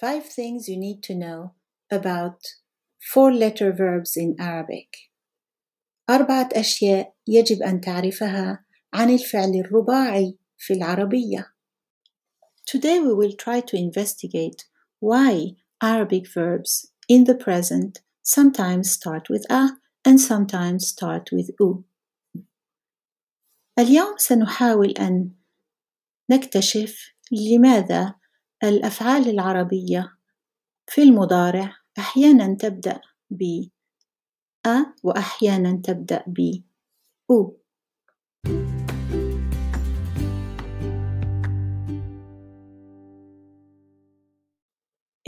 Five things you need to know about four letter verbs in Arabic. أربعة أشياء يجب أن تعرفها عن الفعل الرباعي في العربية. Today we will try to investigate why Arabic verbs in the present sometimes start with a and sometimes start with u. اليوم سنحاول أن نكتشف لماذا الأفعال العربية في المضارع أحيانا تبدأ ب أ وأحيانا تبدأ ب أو.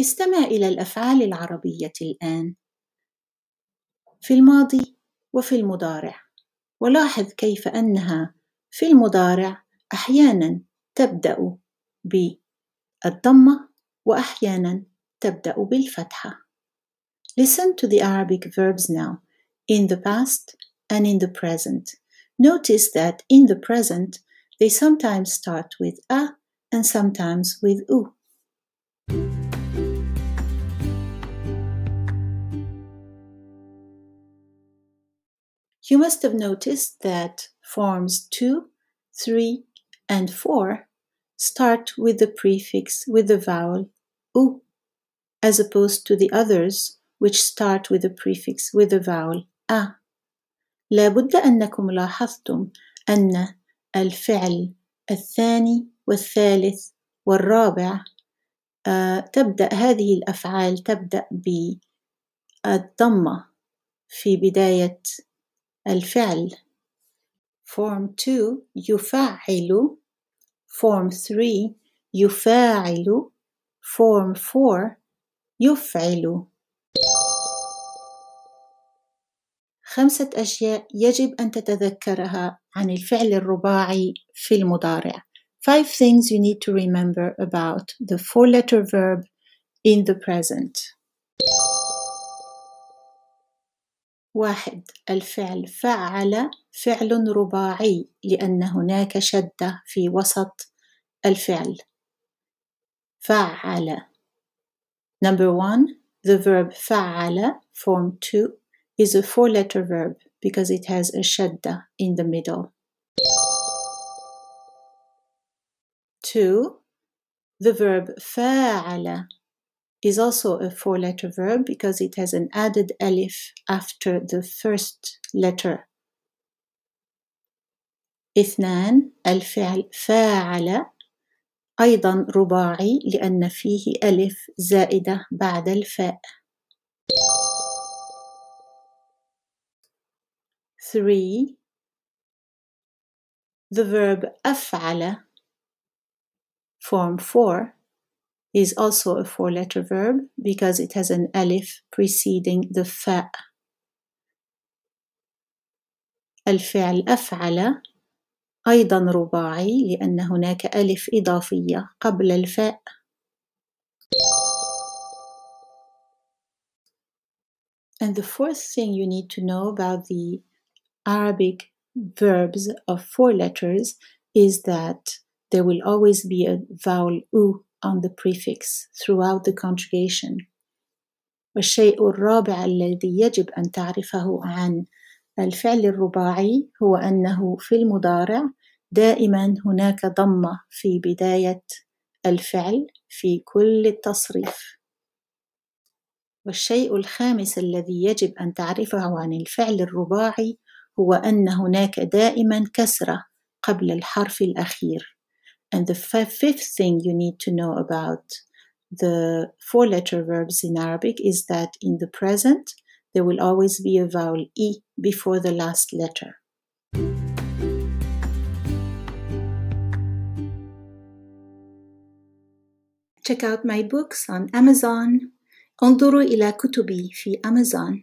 استمع إلى الأفعال العربية الآن في الماضي وفي المضارع ولاحظ كيف أنها في المضارع أحيانا تبدأ بالضمة وأحيانا تبدأ بالفتحة. Listen to the Arabic verbs now in the past and in the present. Notice that in the present they sometimes start with a and sometimes with u. You must have noticed that forms 2, 3, and 4 start with the prefix with the vowel u, as opposed to the others which start with the prefix with the vowel a. لابد أنكم لاحظتم أن الفعل الثاني والثالث والرابع آه، تبدأ هذه الأفعال تبدأ بالضمة في بداية الفعل form 2 يفعل form 3 يفاعل form 4 يفعل خمسة أشياء يجب أن تتذكرها عن الفعل الرباعي في المضارع Five things you need to remember about the four-letter verb in the present. واحد الفعل فعل فعل رباعي لأن هناك شدة في وسط الفعل فعل Number one, the verb فعل form two is a four-letter verb because it has a shadda in the middle. Two, the verb فاعل is also a four-letter verb because it has an added alif after the first letter. اثنان الفعل فاعل أيضا رباعي لأن فيه ألف زائدة بعد الفاء. Three, the verb أفعل form 4 is also a four letter verb because it has an alif preceding the fa. الفعل أفعل أيضا رباعي لأن هناك ألف إضافية قبل الفاء. And the fourth thing you need to know about the Arabic verbs of four letters is that there will always be a vowel u on the prefix throughout the conjugation. والشيء الرابع الذي يجب أن تعرفه عن الفعل الرباعي هو أنه في المضارع دائما هناك ضمة في بداية الفعل في كل التصريف. والشيء الخامس الذي يجب أن تعرفه عن الفعل الرباعي هو أن هناك دائما كسرة قبل الحرف الأخير. And the fifth thing you need to know about the four letter verbs in Arabic is that in the present, there will always be a vowel E before the last letter. Check out my books on Amazon. انظروا إلى كتبي في Amazon.